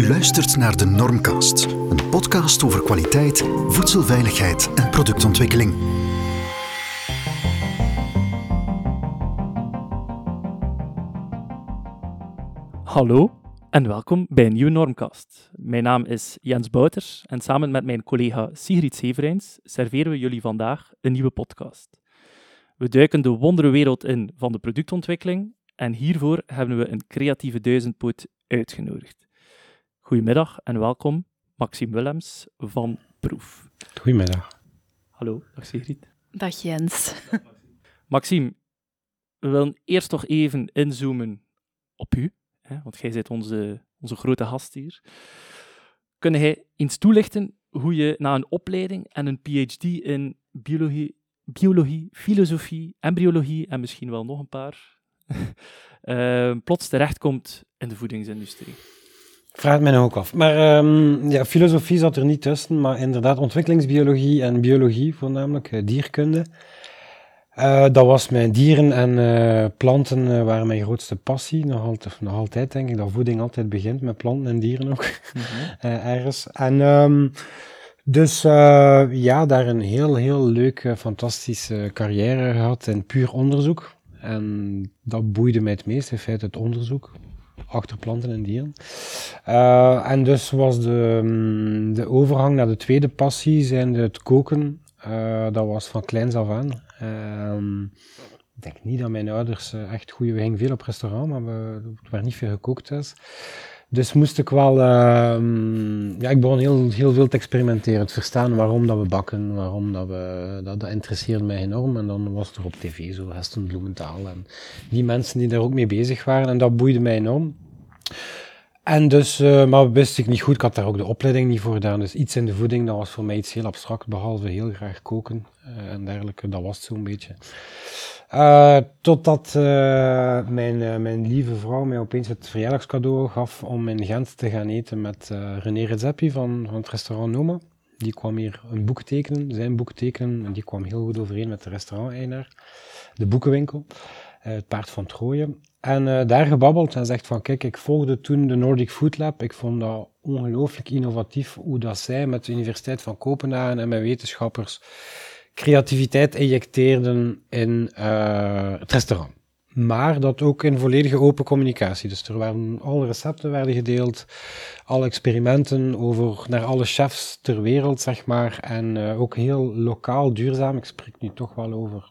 U luistert naar de Normcast, een podcast over kwaliteit, voedselveiligheid en productontwikkeling. Hallo en welkom bij een nieuwe Normcast. Mijn naam is Jens Bouters en samen met mijn collega Sigrid Severijns serveren we jullie vandaag een nieuwe podcast. We duiken de wonderenwereld in van de productontwikkeling en hiervoor hebben we een creatieve duizendpoot uitgenodigd. Goedemiddag en welkom, Maxime Willems van Proef. Goedemiddag. Hallo, dag Sigrid. Dag Jens. Maxime, we willen eerst toch even inzoomen op u, hè, want jij bent onze, onze grote gast hier. Kun jij eens toelichten hoe je na een opleiding en een PhD in biologie, biologie filosofie, embryologie en misschien wel nog een paar, uh, plots terechtkomt in de voedingsindustrie? Vraag het mij nou ook af. Maar um, ja, filosofie zat er niet tussen, maar inderdaad ontwikkelingsbiologie en biologie, voornamelijk uh, dierkunde. Uh, dat was mijn dieren en uh, planten uh, waren mijn grootste passie. Nog altijd, nog altijd denk ik dat voeding altijd begint met planten en dieren ook. Mm -hmm. ergens. En um, dus ja, daar een heel, heel leuke, fantastische carrière gehad in puur onderzoek. En dat boeide mij het meest, in feite het onderzoek achter planten en dieren. Uh, en dus was de, de overgang naar de tweede passie, zijn het koken. Uh, dat was van kleins af aan. Uh, ik denk niet dat mijn ouders echt goede... We gingen veel op restaurant, maar we, er niet veel gekookt thuis. Dus moest ik wel... ja, ik begon heel, heel veel te experimenteren. Te verstaan waarom dat we bakken, waarom dat we... Dat, dat interesseerde mij enorm. En dan was er op tv zo Heston Bloementaal en die mensen die daar ook mee bezig waren. En dat boeide mij enorm. En dus, uh, maar wist ik niet goed, ik had daar ook de opleiding niet voor gedaan. Dus iets in de voeding, dat was voor mij iets heel abstract, behalve heel graag koken uh, en dergelijke. Dat was het zo'n beetje. Uh, totdat mijn, mijn lieve vrouw mij opeens het verjaardagscadeau gaf om in Gent te gaan eten met René Redzepi van, van het restaurant Noma. Die kwam hier een boek tekenen, zijn boek tekenen, en die kwam heel goed overeen met de restaurant-eigenaar, de boekenwinkel, het paard van Troje. En daar gebabbeld en zegt van, kijk, ik volgde toen de Nordic Food Lab. Ik vond dat ongelooflijk innovatief hoe dat zij met de Universiteit van Kopenhagen en mijn wetenschappers creativiteit injecteerden in uh, het restaurant. Maar dat ook in volledige open communicatie. Dus er waren alle recepten werden gedeeld, alle experimenten over naar alle chefs ter wereld, zeg maar. En uh, ook heel lokaal duurzaam. Ik spreek nu toch wel over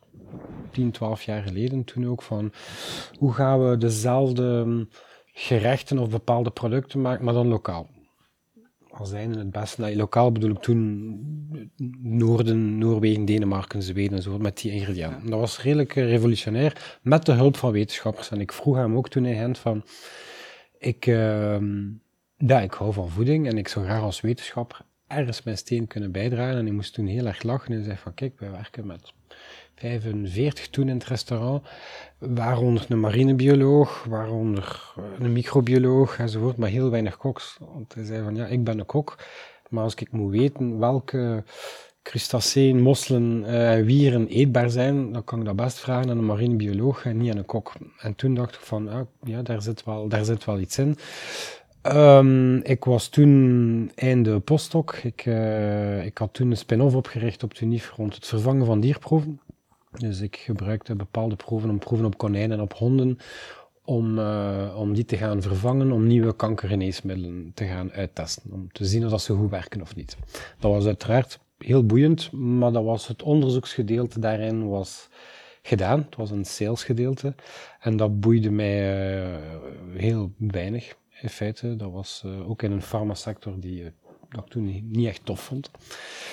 10, 12 jaar geleden toen ook van hoe gaan we dezelfde gerechten of bepaalde producten maken, maar dan lokaal. Als zijn het beste, lokaal bedoel ik toen Noorden, Noorwegen, Denemarken, Zweden en zo, met die ingrediënten. Dat was redelijk revolutionair, met de hulp van wetenschappers. En ik vroeg hem ook toen in Gent van, ik, uh, ja, ik hou van voeding en ik zou graag als wetenschapper ergens mijn steen kunnen bijdragen. En hij moest toen heel erg lachen en zei van, kijk, wij werken met 45 toen in het restaurant, waaronder een marinebioloog, waaronder een microbioloog enzovoort, maar heel weinig koks. Want hij zei van ja, ik ben een kok, maar als ik moet weten welke crustaceen, mosselen en uh, wieren eetbaar zijn, dan kan ik dat best vragen aan een marinebioloog en niet aan een kok. En toen dacht ik van ah, ja, daar zit wel, daar zit wel iets in. Um, ik was toen einde postdoc. Ik, uh, ik had toen een spin-off opgericht op TUNIF rond het vervangen van dierproeven. Dus ik gebruikte bepaalde proeven om proeven op konijnen en op honden, om, uh, om die te gaan vervangen, om nieuwe kankergeneesmiddelen te gaan uittesten, om te zien of ze goed werken of niet. Dat was uiteraard heel boeiend, maar dat was het onderzoeksgedeelte daarin was gedaan. Het was een salesgedeelte en dat boeide mij uh, heel weinig in feite. Dat was uh, ook in een farmasector die dat ik toen niet echt tof vond.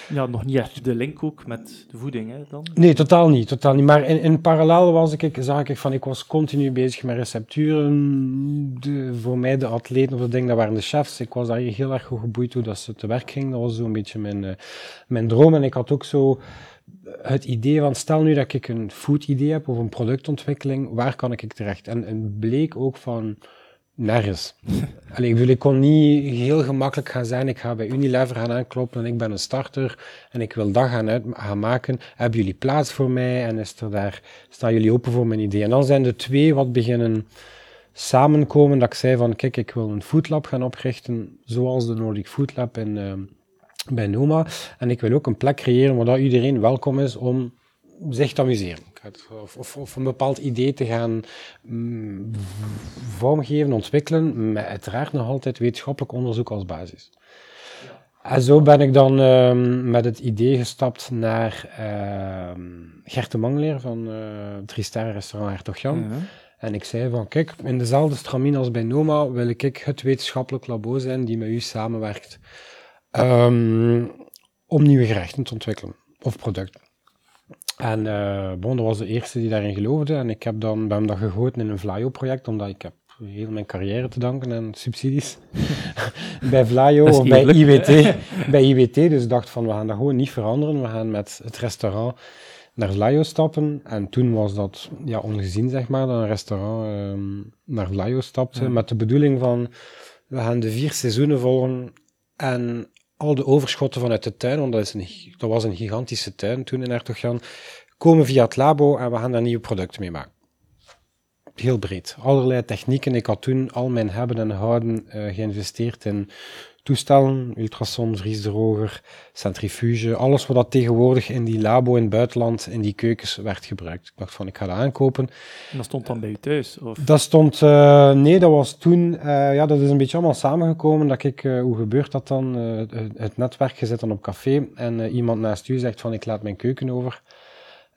Ja, nog niet echt de link ook met de voeding, hè, dan? Nee, totaal niet, totaal niet. Maar in, in parallel was ik, zag ik van, ik was continu bezig met recepturen. De, voor mij, de atleten of de dingen, dat waren de chefs. Ik was daar heel erg goed geboeid hoe dat ze te werk gingen. Dat was zo'n beetje mijn, uh, mijn droom. En ik had ook zo het idee van, stel nu dat ik een food idee heb of een productontwikkeling, waar kan ik terecht? En, en bleek ook van Nergens. Allee, ik, bedoel, ik kon niet heel gemakkelijk gaan zijn, ik ga bij Unilever gaan aankloppen en ik ben een starter en ik wil dat gaan, uit, gaan maken. Hebben jullie plaats voor mij en is er daar, staan jullie open voor mijn idee? En dan zijn de twee wat beginnen samenkomen dat ik zei van, kijk, ik wil een foodlab gaan oprichten, zoals de Nordic Food Lab in, ehm, bij Noma. En ik wil ook een plek creëren waar dat iedereen welkom is om zich te amuseren. Of, of, of een bepaald idee te gaan mm, vormgeven, ontwikkelen, met uiteraard nog altijd wetenschappelijk onderzoek als basis. En zo ben ik dan ehm, met het idee gestapt naar uh, Gert de Mangleer van uh, Tristar Restaurant Hertog Jan. Ja. En ik zei van, kijk, in dezelfde stramien als bij Noma wil ik het wetenschappelijk labo zijn die met u samenwerkt um, om nieuwe gerechten te ontwikkelen, of producten. En uh, bon, dat was de eerste die daarin geloofde. En ik heb dan, ben dat gegoten in een Vlaio-project, omdat ik heb heel mijn carrière te danken aan subsidies bij Vlaio of bij IWT. bij IWT, dus ik dacht van, we gaan dat gewoon niet veranderen. We gaan met het restaurant naar Vlaio stappen. En toen was dat ja, ongezien, zeg maar, dat een restaurant um, naar Vlaio stapte. Ja. Met de bedoeling van, we gaan de vier seizoenen volgen en al de overschotten vanuit de tuin, want dat, is dat was een gigantische tuin toen in Hertogjan, komen via het labo en we gaan daar nieuwe producten mee maken. Heel breed. Allerlei technieken. Ik had toen al mijn hebben en houden uh, geïnvesteerd in toestellen, ultrason, vriesdroger, centrifuge, alles wat dat tegenwoordig in die labo in het buitenland, in die keukens werd gebruikt. Ik dacht van, ik ga dat aankopen. En dat stond dan bij u thuis? Of? Dat stond, uh, nee, dat was toen, uh, ja, dat is een beetje allemaal samengekomen, dat ik, uh, hoe gebeurt dat dan? het netwerk, je zit dan op café en iemand naast u zegt van, ik laat mijn keuken over.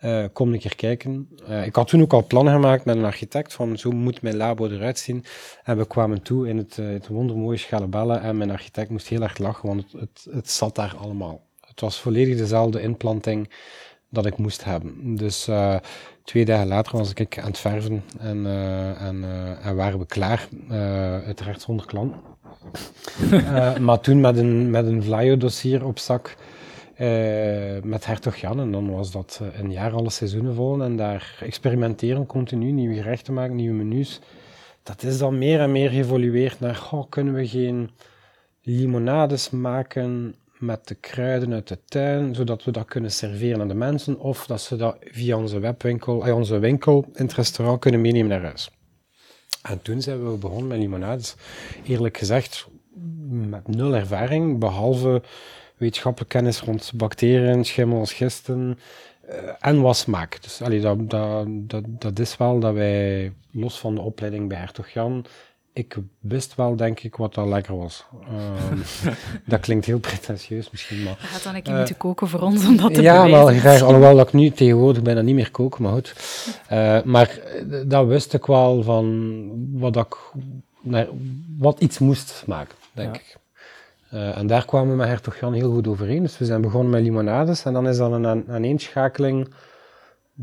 Uh, kom een keer kijken. Uh, ik had toen ook al plannen gemaakt met een architect van zo moet mijn labo eruit zien. En we kwamen toe in het, uh, het wondermooie Schalebelle en mijn architect moest heel erg lachen, want het, het, het, zat daar allemaal. Het was volledig dezelfde inplanting dat ik moest hebben. Dus twee dagen later was ik aan het verven en, en, en waren we klaar, uiteraard zonder klant. maar toen met een, met een Vlaio-dossier op zak uh, met Hertog Jan. En dan was dat uh, een jaar alle seizoenen vol. En daar experimenteren continu, nieuwe gerechten maken, nieuwe menus. Dat is dan meer en meer geëvolueerd naar, oh, kunnen we geen limonades maken met de kruiden uit de tuin, zodat we dat kunnen serveren aan de mensen, of dat ze dat via onze webwinkel, uh, onze winkel in het restaurant kunnen meenemen naar huis. En toen zijn we begonnen met limonades. Eerlijk gezegd, met nul ervaring, behalve wetenschappelijke kennis rond bacteriën, schimmels, gisten uh, en wat smaak. Dus allee, dat, dat, dat, dat is wel dat wij, los van de opleiding bij Hertog Jan, ik wist wel, denk ik, wat dat lekker was. Uh, dat klinkt heel pretentieus misschien, maar... Je gaat dan een keer uh, moeten koken voor ons om dat te Ja, bewijzen. wel graag. Alhoewel dat ik nu tegenwoordig bijna niet meer kook, maar goed. Uh, maar dat wist ik wel van wat, ik, naar, wat iets moest maken, denk ja. ik. Uh, en daar kwamen we met Hertog Jan heel goed overeen. Dus we zijn begonnen met limonades en dan is dat een aaneenschakeling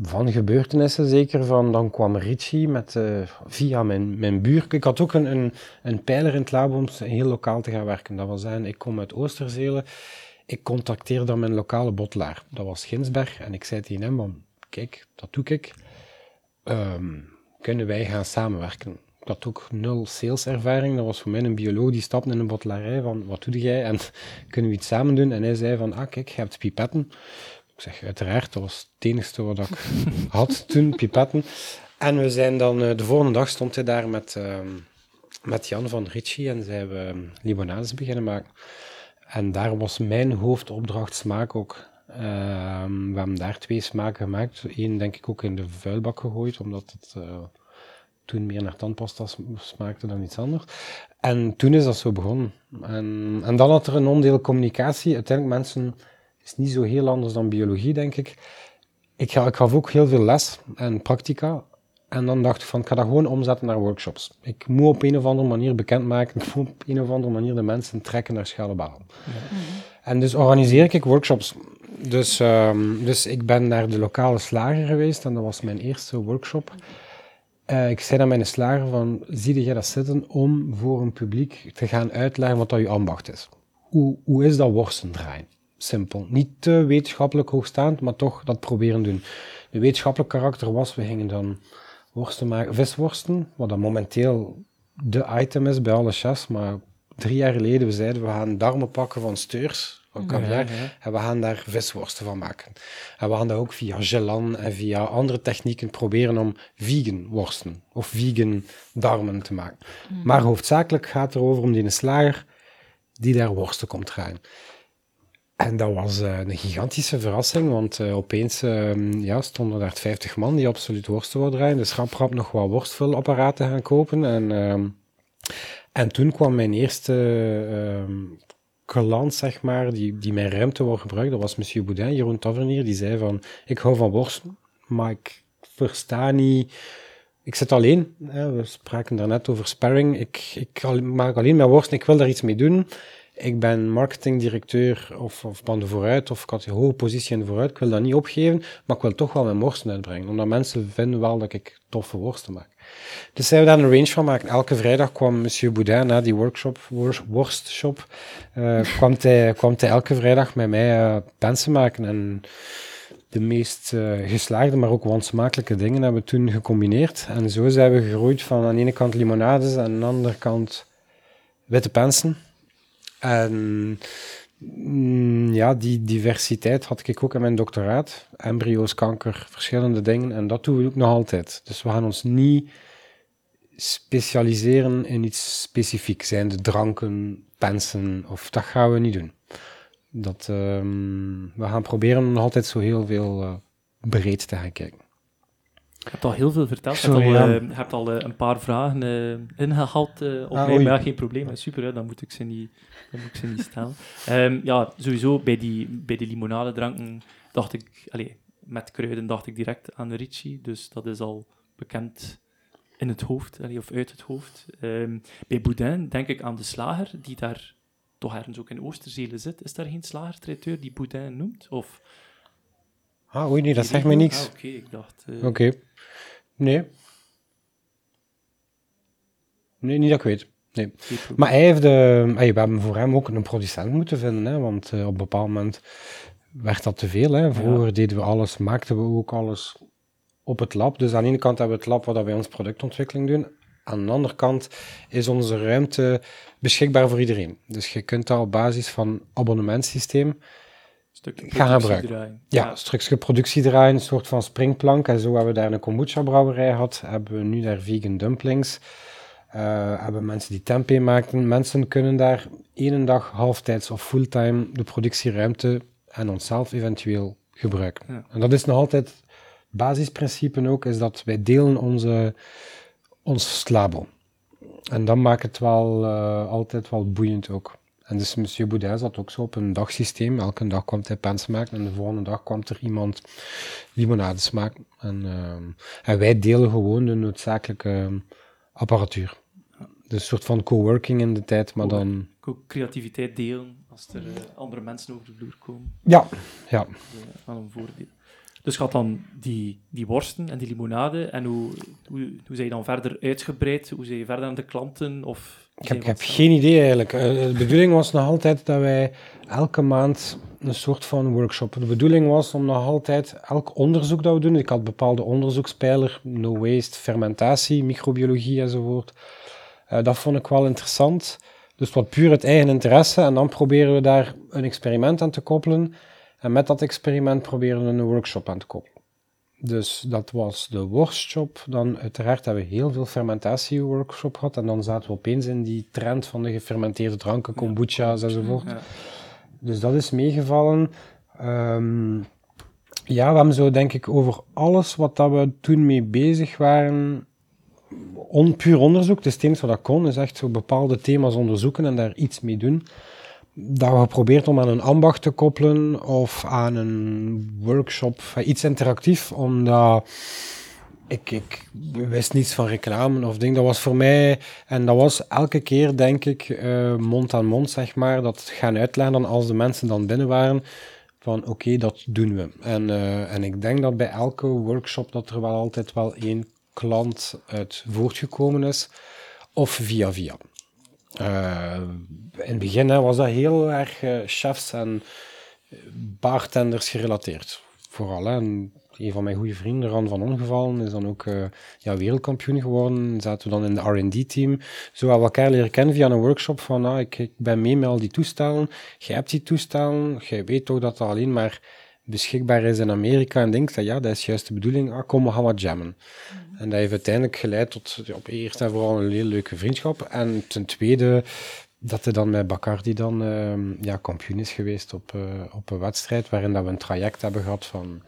van gebeurtenissen zeker. Van, dan kwam Richie met, uh, via mijn, mijn buur. Ik had ook een, een, een pijler in het labo om heel lokaal te gaan werken. Dat wil zeggen, ik kom uit Oosterzelen. Ik contacteerde dan mijn lokale bottelaar. Dat was Ginsberg. En ik zei tegen hem, kijk, dat doe ik. Um, kunnen wij gaan samenwerken? Ik had ook nul saleservaring. Dat was voor mij een bioloog die stapte in een bottelarij van, wat doe jij? En kunnen we iets samen doen? En hij zei van, ah kijk, je hebt pipetten. Ik zeg, uiteraard, dat was het enige wat ik had toen, pipetten. En we zijn dan, de volgende dag stond hij daar met, uh, met Jan van Ritchie en zijn we um, limonades beginnen maken. En daar was mijn hoofdopdracht smaak ook. Uh, we hebben daar twee smaken gemaakt. Eén denk ik ook in de vuilbak gegooid, omdat het... Uh, toen meer naar tandpasta smaakte dan iets anders. En toen is dat zo begonnen. En, en dan had er een onderdeel communicatie. Uiteindelijk, mensen, is niet zo heel anders dan biologie, denk ik. Ik, ga, ik gaf ook heel veel les en practica. En dan dacht ik van, ik ga dat gewoon omzetten naar workshops. Ik moet op een of andere manier bekendmaken, ik moet op een of andere manier de mensen trekken naar Schalebalen. Ja. En dus organiseer ik workshops. Dus, um, dus ik ben naar de lokale slager geweest en dat was mijn eerste workshop. Uh, ik zei aan mijn slager van, zie jij dat zitten om voor een publiek te gaan uitleggen wat dat je ambacht is? Hoe, hoe is dat worsten draaien? Simpel. Niet te wetenschappelijk hoogstaand, maar toch dat proberen doen. De wetenschappelijk karakter was, we gingen dan worsten maken, visworsten, wat dan momenteel de item is bij alle chefs, maar drie jaar geleden we zeiden we gaan darmen pakken van steurs, van caviar. En we gaan daar visworsten van maken. En we gaan dat ook via gelan en via andere technieken proberen om vegan worsten of vegan darmen te maken. Maar hoofdzakelijk gaat het erover om die slager die daar worsten komt draaien. En dat was uh, een gigantische verrassing, want uh, opeens uh, ja, stonden daar 50 man die absoluut worsten wilden draaien. Dus rap rap nog wat worstvullapparaten gaan kopen. En, ehm, en toen kwam mijn eerste ehm, klant, zeg maar, die, die mijn ruimte wou gebruiken. Dat was monsieur Boudin, Jeroen Tavernier. Die zei van, ik hou van worsten, maar ik versta niet... Ik zit alleen, hè, we spraken daarnet over sparring. Ik, ik maak alleen mijn worsten, ik wil daar iets mee doen ik ben marketingdirecteur of, of van de vooruit, of ik had een hoge positie in vooruit. Ik wil dat niet opgeven, maar ik wil toch wel mijn worsten uitbrengen. Omdat mensen vinden wel dat ik toffe worsten maak. Dus zijn we daar een range van maken. Elke vrijdag kwam monsieur Boudin na die workshop, worstshop, uh, kwam, hij, kwam hij elke vrijdag met mij uh, pensen maken. En de meest uh, geslaagde, maar ook wansmakelijke dingen hebben we toen gecombineerd. En zo zijn we gegroeid van aan de ene kant limonades en aan de andere kant witte pensen. En mm, ja, die diversiteit had ik ook in mijn doctoraat. Embryo's, kanker, verschillende dingen. En dat doen we ook nog altijd. Dus we gaan ons niet specialiseren in iets specifiek. Zijn de dranken, pensen, of dat gaan we niet doen. Dat, um, we gaan proberen nog altijd zo heel veel uh, breed te gaan kijken. Je hebt al heel veel verteld. Je hebt al, uh, hebt al uh, een paar vragen uh, ingehaald op ah, mij, maar geen probleem. Super, hè, dan moet ik ze niet, dan moet ik ze niet stellen. um, ja, sowieso bij die, bij die limonadedranken dacht ik, allez, met kruiden dacht ik direct aan Ricci, dus dat is al bekend in het hoofd, allez, of uit het hoofd. Um, bij Boudin denk ik aan de slager, die daar toch ergens ook in Oosterzelen zit. Is daar geen slagertraiteur die Boudin noemt? Of... Ah, oei, nee, dat zegt mij niks. Ah, Oké, ik dacht... Oké. Nee. Nee, niet dat ik weet. Nee. Maar hij heeft, uh, we hebben voor hem ook een producent moeten vinden, hè, want uh, op een bepaald moment werd dat te veel. Hè. Vroeger deden we alles, maakten we ook alles op het lab. Dus aan de ene kant hebben we het lab waar wij ons productontwikkeling doen. Aan de andere kant is onze ruimte beschikbaar voor iedereen. Dus je kunt dat op basis van abonnementsysteem gaan gebruiken. Ja, ja, stukje productie draaien, een soort van springplank. En zo hebben we daar een kombucha brouwerij gehad. Hebben we nu daar vegan dumplings. Uh, hebben mensen die tempeh maken. Mensen kunnen daar één dag halftijds of fulltime de productieruimte en onszelf eventueel gebruiken. En dat is nog altijd het basisprincipe ook, is dat wij delen onze, ons label. En dat maakt het wel uh, altijd wel boeiend ook. En dus monsieur Boudin zat ook zo op een dagsysteem. Elke dag kwam hij pens maken en de volgende dag kwam er iemand limonades maken. En, uh, en wij delen gewoon de noodzakelijke ehm, apparatuur. Dus een soort van coworking in de tijd, maar dan... Creativiteit delen als er uh, andere mensen over de vloer komen. Ja, ja. Dat is wel een voordeel. Dus gaat dan die, die worsten en die limonade. En hoe, hoe, hoe zijn je dan verder uitgebreid? Hoe zijn je verder aan de klanten? Of ik heb, ik heb geen idee eigenlijk. Uh, de bedoeling was nog altijd dat wij elke maand een soort van workshop. De bedoeling was om nog altijd elk onderzoek dat we doen. Ik had bepaalde onderzoekspijler, no waste, fermentatie, microbiologie enzovoort. Uh, dat vond ik wel interessant. Dus wat puur het eigen interesse. En dan proberen we daar een experiment aan te koppelen. En met dat experiment proberen we een workshop aan te koppelen. Dus dat was de workshop. Dan uiteraard hebben we heel veel fermentatieworkshop gehad. En dan zaten we opeens in die trend van de gefermenteerde dranken, kombucha's enzovoort. Ja. Dus dat is meegevallen. Um, ja, we hebben zo denk ik over alles wat dat we toen mee bezig waren, on, puur onderzoek. Het is wat dat kon, is echt zo bepaalde thema's onderzoeken en daar iets mee doen dat we geprobeerd om aan een ambacht te koppelen of aan een workshop, iets interactief, omdat ik, ik wist niets van reclame of ding. Dat was voor mij, en dat was elke keer, denk ik, uh, mond aan mond, zeg maar, dat gaan uitleggen dan als de mensen dan binnen waren, van oké, dat doen we. En, uh, en ik denk dat bij elke workshop dat er wel altijd wel één klant uit voortgekomen is, of via via. Uh, in het begin was dat heel erg uh, chefs en bartenders gerelateerd. Vooral. En een van mijn goede vrienden, Ran van Ongevallen, is dan ook uh, ja, wereldkampioen geworden. Zaten we dan in de R&D-team. Zo hebben we elkaar leren kennen via een workshop van, ah, ik, ik ben mee met al die toestellen. Jij hebt die toestellen, jij weet toch dat dat alleen maar beschikbaar is in Amerika en denkt dat ja, dat is juist de bedoeling, ah, kom, we gaan wat jammen. Mhm. En dat heeft uiteindelijk geleid tot op eerst en vooral een hele leuke vriendschap. En ten tweede dat hij dan met Bacardi dan uh, ja, kampioen is geweest op, uh, op een wedstrijd waarin dat we een traject hebben gehad van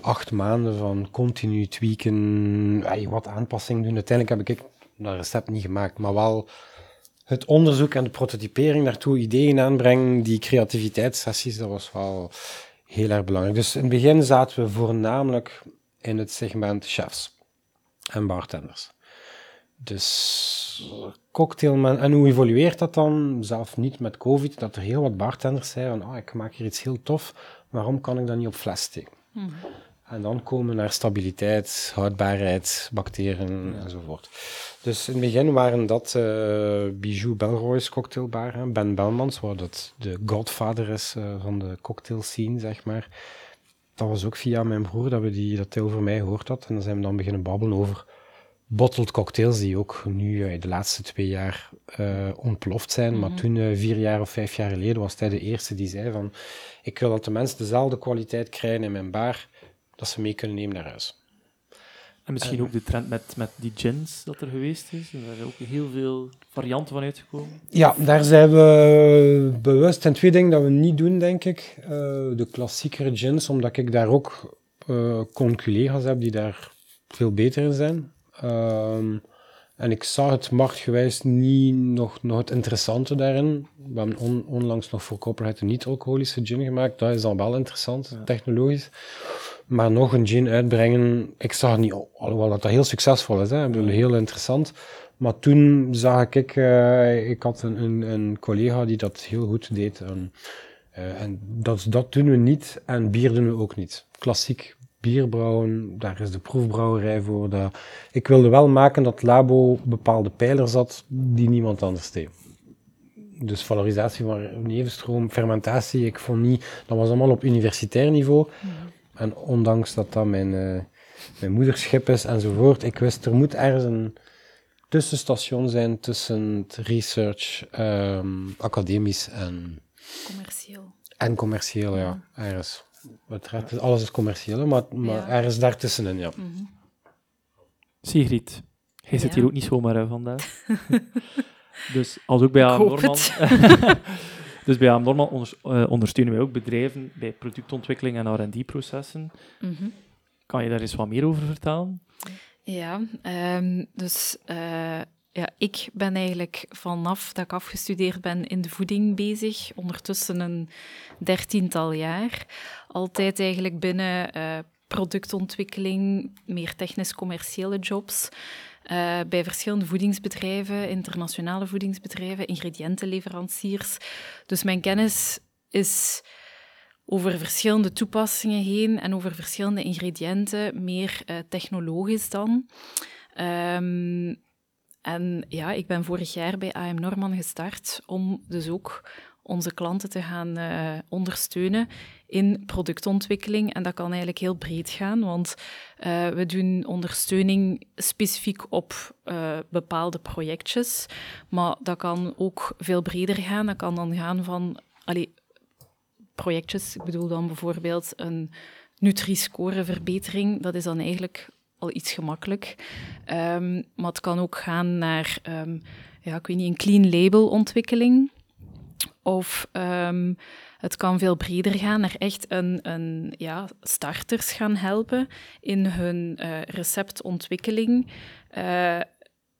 acht maanden van continu tweaken, wat aanpassingen doen. Uiteindelijk heb ik dat recept niet gemaakt, maar wel het onderzoek en de prototypering daartoe, ideeën aanbrengen, die creativiteitssessies, dat was wel heel erg belangrijk. Dus in het begin zaten we voornamelijk in het segment chefs en bartenders. Dus cocktailman, en hoe evolueert dat dan? Zelf niet met COVID, dat er heel wat bartenders zijn van, oh, ik maak hier iets heel tof, waarom kan ik dat niet op fles steken? Mhm. En dan komen we naar stabiliteit, houdbaarheid, bacteriën enzovoort. Dus in het begin waren dat uh, Bijou Belroy's cocktailbar, Ben Belmans, waar dat de godvader is uh, van de cocktail scene, zeg maar. Dat was ook via mijn broer dat, we die, dat hij over mij gehoord had. En dan zijn we dan beginnen babbelen over bottled cocktails, die ook nu uh, de laatste twee jaar ontploft zijn. Maar mhm. toen, vier jaar of vijf jaar geleden, was hij de eerste die zei van ik wil dat de mensen dezelfde kwaliteit krijgen in mijn bar, dat ze mee kunnen nemen naar huis. En misschien ook de trend met, met die gins dat er geweest is. En daar zijn ook heel veel varianten van uitgekomen. Ja, daar zijn we bewust. En twee dingen dat we niet doen, denk ik. Uh, de klassiekere gins, omdat ik daar ook uh, collega's heb die daar veel beter in zijn. Um, en ik zag het marktgewijs niet nog, nog het interessante daarin. We hebben on, onlangs nog voor Copperhead een niet-alcoholische gin gemaakt. Dat is dan wel interessant, technologisch. Maar nog een gin uitbrengen, ik zag niet, alhoewel dat, dat heel succesvol is, hè. Heel interessant. Maar toen zag ik, uh, ik had een, een, een, collega die dat heel goed deed. En, uh, en dat, dat doen we niet en bier doen we ook niet. Klassiek bier brouwen, daar is de proefbrouwerij voor. Ik wilde wel maken dat Labo bepaalde pijlers had die niemand anders deed. Dus valorisatie van nevenstroom, fermentatie, ik vond niet, dat was allemaal op universitair niveau. Mhm. En ondanks dat dat mijn, uh, mijn moederschip is enzovoort, ik wist er moet ergens een tussenstation zijn tussen het research, um, academisch en... Commercieel. En commercieel, ja, ergens. Wat alles is commercieel, maar, maar ja. ergens daartussenin, ja. Mm -hmm. Sigrid, jij zit hier ook niet zomaar hè, vandaag. dus als ook bij AM Norman... dus bij AM onder, uh, ondersteunen wij ook bedrijven bij productontwikkeling en R&D-processen. Mm -hmm. Kan je daar eens wat meer over vertellen? Ja, um, dus... Uh, ja, ik ben eigenlijk vanaf dat ik afgestudeerd ben in de voeding bezig, ondertussen een dertiental jaar. Altijd eigenlijk binnen uh, productontwikkeling, meer technisch-commerciële jobs. Uh, bij verschillende voedingsbedrijven, internationale voedingsbedrijven, ingrediëntenleveranciers. Dus mijn kennis is over verschillende toepassingen heen en over verschillende ingrediënten, meer uh, technologisch dan. Um, en ja, ik ben vorig jaar bij AM Norman gestart om dus ook onze klanten te gaan uh, ondersteunen in productontwikkeling. En dat kan eigenlijk heel breed gaan, want uh, we doen ondersteuning specifiek op uh, bepaalde projectjes. Maar dat kan ook veel breder gaan. Dat kan dan gaan van allee, projectjes. Ik bedoel dan bijvoorbeeld een Nutri-score-verbetering. Dat is dan eigenlijk al iets gemakkelijk. Um, maar het kan ook gaan naar, um, ja, ik weet niet, een clean label ontwikkeling. Of um, het kan veel breder gaan, naar echt een, een ja, starters gaan helpen in hun uh, receptontwikkeling. Uh,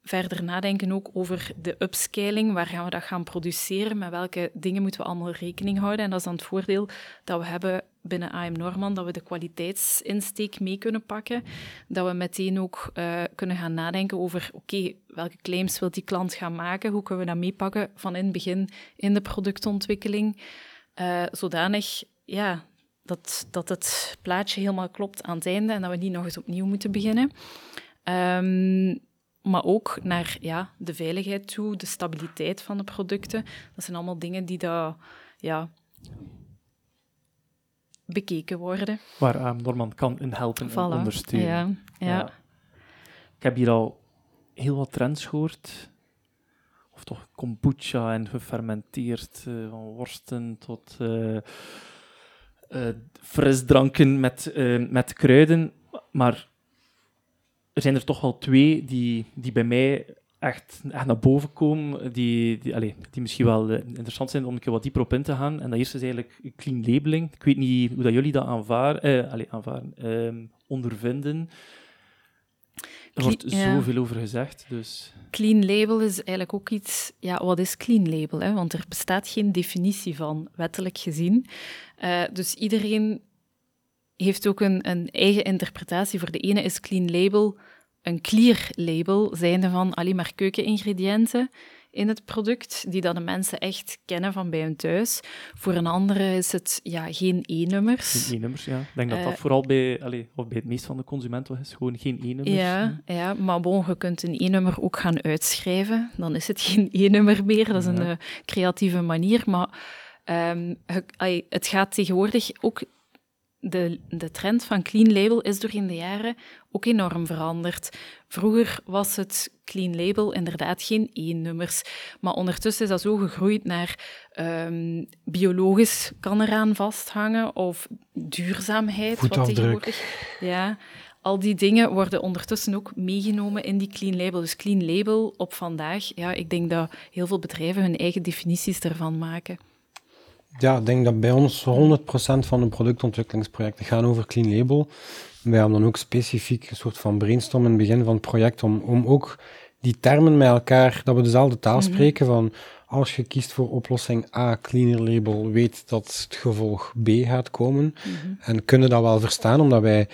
verder nadenken ook over de upscaling. Waar gaan we dat gaan produceren? Met welke dingen moeten we allemaal rekening houden? En dat is dan het voordeel dat we hebben binnen AM Norman, dat we de kwaliteitsinsteek mee kunnen pakken. Dat we meteen ook uh, kunnen gaan nadenken over, oké, welke claims wil die klant gaan maken? Hoe kunnen we dat meepakken van in het begin in de productontwikkeling? Uh, zodanig, ja, dat, dat het plaatje helemaal klopt aan het einde en dat we niet nog eens opnieuw moeten beginnen. Um, maar ook naar ja, de veiligheid toe, de stabiliteit van de producten. Dat zijn allemaal dingen die dat, ja, bekeken worden. Waar uh, Norman kan in helpen en ondersteunen. Ja, ja. ja. Ik heb hier al heel wat trends gehoord. Of toch kombucha en gefermenteerd, uh, van worsten tot uh, frisdranken met, met kruiden. Maar er zijn er toch wel twee die, die bij mij echt, echt naar boven komen, die, die, allez, die misschien wel interessant zijn om een keer wat dieper op in te gaan. En dat eerste is eigenlijk clean labeling. Ik weet niet hoe dat jullie dat aanvaar, eh, allez, aanvaarden, eh, ondervinden. Er wordt zoveel over gezegd. Dus. Clean label is eigenlijk ook iets. Ja, wat is clean label? Hè? Want er bestaat geen definitie van, wettelijk gezien. Uh, dus iedereen heeft ook een, een eigen interpretatie. Voor de ene is clean label een clear label, zijnde van alleen maar keukeningrediënten in het product, die dan de mensen echt kennen van bij hun thuis. Voor een andere is het ja, geen E-nummers. Geen E-nummers, ja. Ik denk dat dat uh, vooral bij, allez, of bij het meest van de consumenten is, gewoon geen E-nummers. Ja, ja, maar bon, je kunt een E-nummer ook gaan uitschrijven. Dan is het geen E-nummer meer, dat is een uh, creatieve manier. Maar um, het gaat tegenwoordig ook de, de trend van clean label is door in de jaren ook enorm veranderd. Vroeger was het clean label inderdaad geen E-nummers, maar ondertussen is dat zo gegroeid naar um, biologisch kan eraan vasthangen of duurzaamheid. Voetafdruk. ja, al die dingen worden ondertussen ook meegenomen in die clean label. Dus clean label op vandaag, ja, ik denk dat heel veel bedrijven hun eigen definities ervan maken. Ja, ik denk dat bij ons 100% van de productontwikkelingsprojecten gaan over clean label. Wij hebben dan ook specifiek een soort van brainstorm in het begin van het project om, om ook die termen met elkaar, dat we dezelfde taal mhm. spreken van als je kiest voor oplossing A, cleaner label, weet dat het gevolg B gaat komen. Mhm. En kunnen dat wel verstaan, omdat wij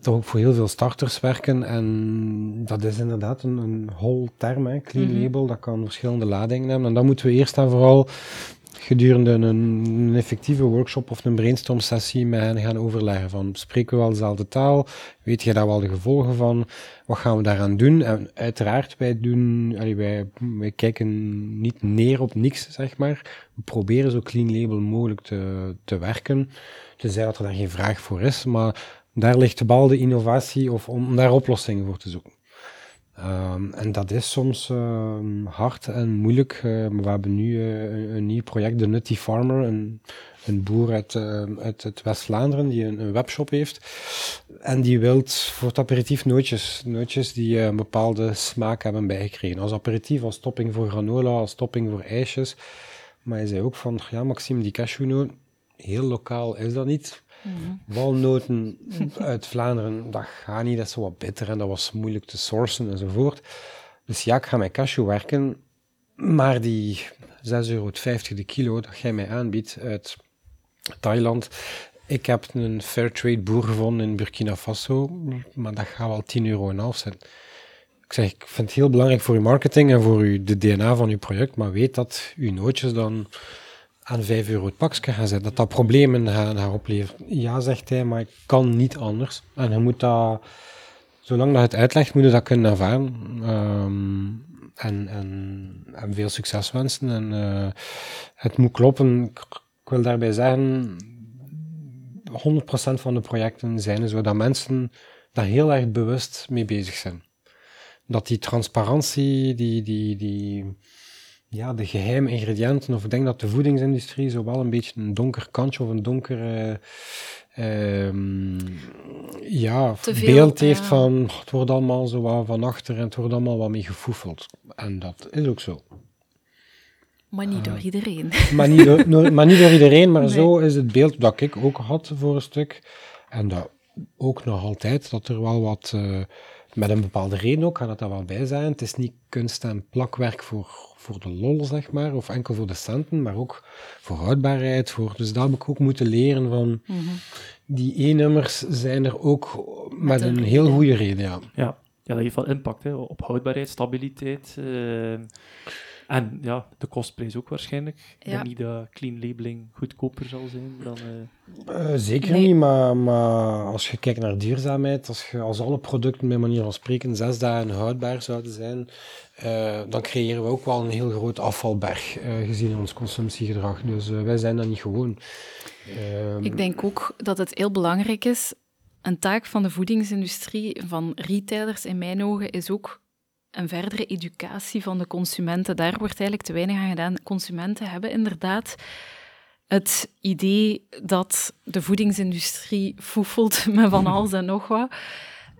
toch ook voor heel veel starters werken. En dat is inderdaad een, een whole term, hè, clean mhm. label. Dat kan verschillende ladingen hebben. En dan moeten we eerst en vooral gedurende een, effectieve workshop of een brainstorm sessie met hen gaan overleggen van spreken we wel dezelfde taal, weet je daar wel de gevolgen van, wat gaan we daaraan doen? En uiteraard, wij doen, wij, wij kijken niet neer op niks, zeg maar. We proberen zo clean label mogelijk te, te werken, tenzij dat er daar geen vraag voor is, maar daar ligt de bal de innovatie of om daar oplossingen voor te zoeken. Um, en dat is soms uh, hard en moeilijk. Uh, we hebben nu uh, een, nieuw project, de Nutty Farmer, een, een boer uit, ehm, uit West-Vlaanderen die een, webshop heeft. En die wil voor het aperitief nootjes, nootjes die een bepaalde smaak hebben bijgekregen. Als aperitief, als topping voor granola, als topping voor ijsjes. Maar hij zei ook van, ja Maxime, die cashewnoot, heel lokaal is dat niet. Mm. Walnoten uit Vlaanderen, dat gaat niet, dat is wat bitter en dat was moeilijk te sourcen enzovoort. Dus ja, ik ga met cashew werken, maar die 6,50 euro de kilo dat jij mij aanbiedt uit Thailand, ik heb een fairtrade boer gevonden in Burkina Faso, maar dat gaat wel 10 euro en half zijn. Ik zeg, ik vind het heel belangrijk voor uw marketing en voor uw, de DNA van uw project, maar weet dat uw nootjes dan aan 5 euro het pakje gaan zetten, dat dat problemen gaan, gaan opleveren. Ja, zegt hij, maar ik kan niet anders. En je moet dat, zolang dat het uitlegt, moet je dat kunnen ervaren. Um, en, en, veel succes wensen. En uh, het moet kloppen. Ik, ik wil daarbij zeggen, 100% van de projecten zijn zo dat mensen daar heel erg bewust mee bezig zijn. Dat die transparantie, die, die, die, ja, de geheime ingrediënten, of ik denk dat de voedingsindustrie zo wel een beetje een donker kantje of een donker uh, ja, beeld heeft van het wordt allemaal zo wat van achter en het wordt allemaal wat mee gefoefeld. En dat is ook zo. Maar niet door eh, iedereen. Maar niet door, maar niet door iedereen, maar zo is het beeld dat ik ook had voor een stuk. En dat ook nog altijd, dat er wel wat, uh, met een bepaalde reden ook, kan het daar wel bij zijn. Het is niet kunst en plakwerk voor voor de lol, zeg maar, of enkel voor de centen, maar ook voor houdbaarheid. Voor, dus dat heb ik ook moeten leren van, mhm. die E-nummers zijn er ook met, een, heel goede reden, ja. Ja, ja dat heeft wel impact hè, op houdbaarheid, stabiliteit. Uh, En ja, de kostprijs ook waarschijnlijk. Ik Ja. denk niet dat clean labeling goedkoper zal zijn dan... eh, Eh, zeker Nee. niet, maar, maar als je kijkt naar duurzaamheid, als, je, als alle producten bij manier van spreken zes dagen houdbaar zouden zijn, eh, dan creëren we ook wel een heel groot afvalberg eh, gezien ons consumptiegedrag. Dus wij zijn dat niet gewoon. Ehm, Ik denk ook dat het heel belangrijk is. Een taak van de voedingsindustrie, van retailers in mijn ogen, is ook een verdere educatie van de consumenten. Daar wordt eigenlijk te weinig aan gedaan. Consumenten hebben inderdaad het idee dat de voedingsindustrie foefelt met van alles en nog wat.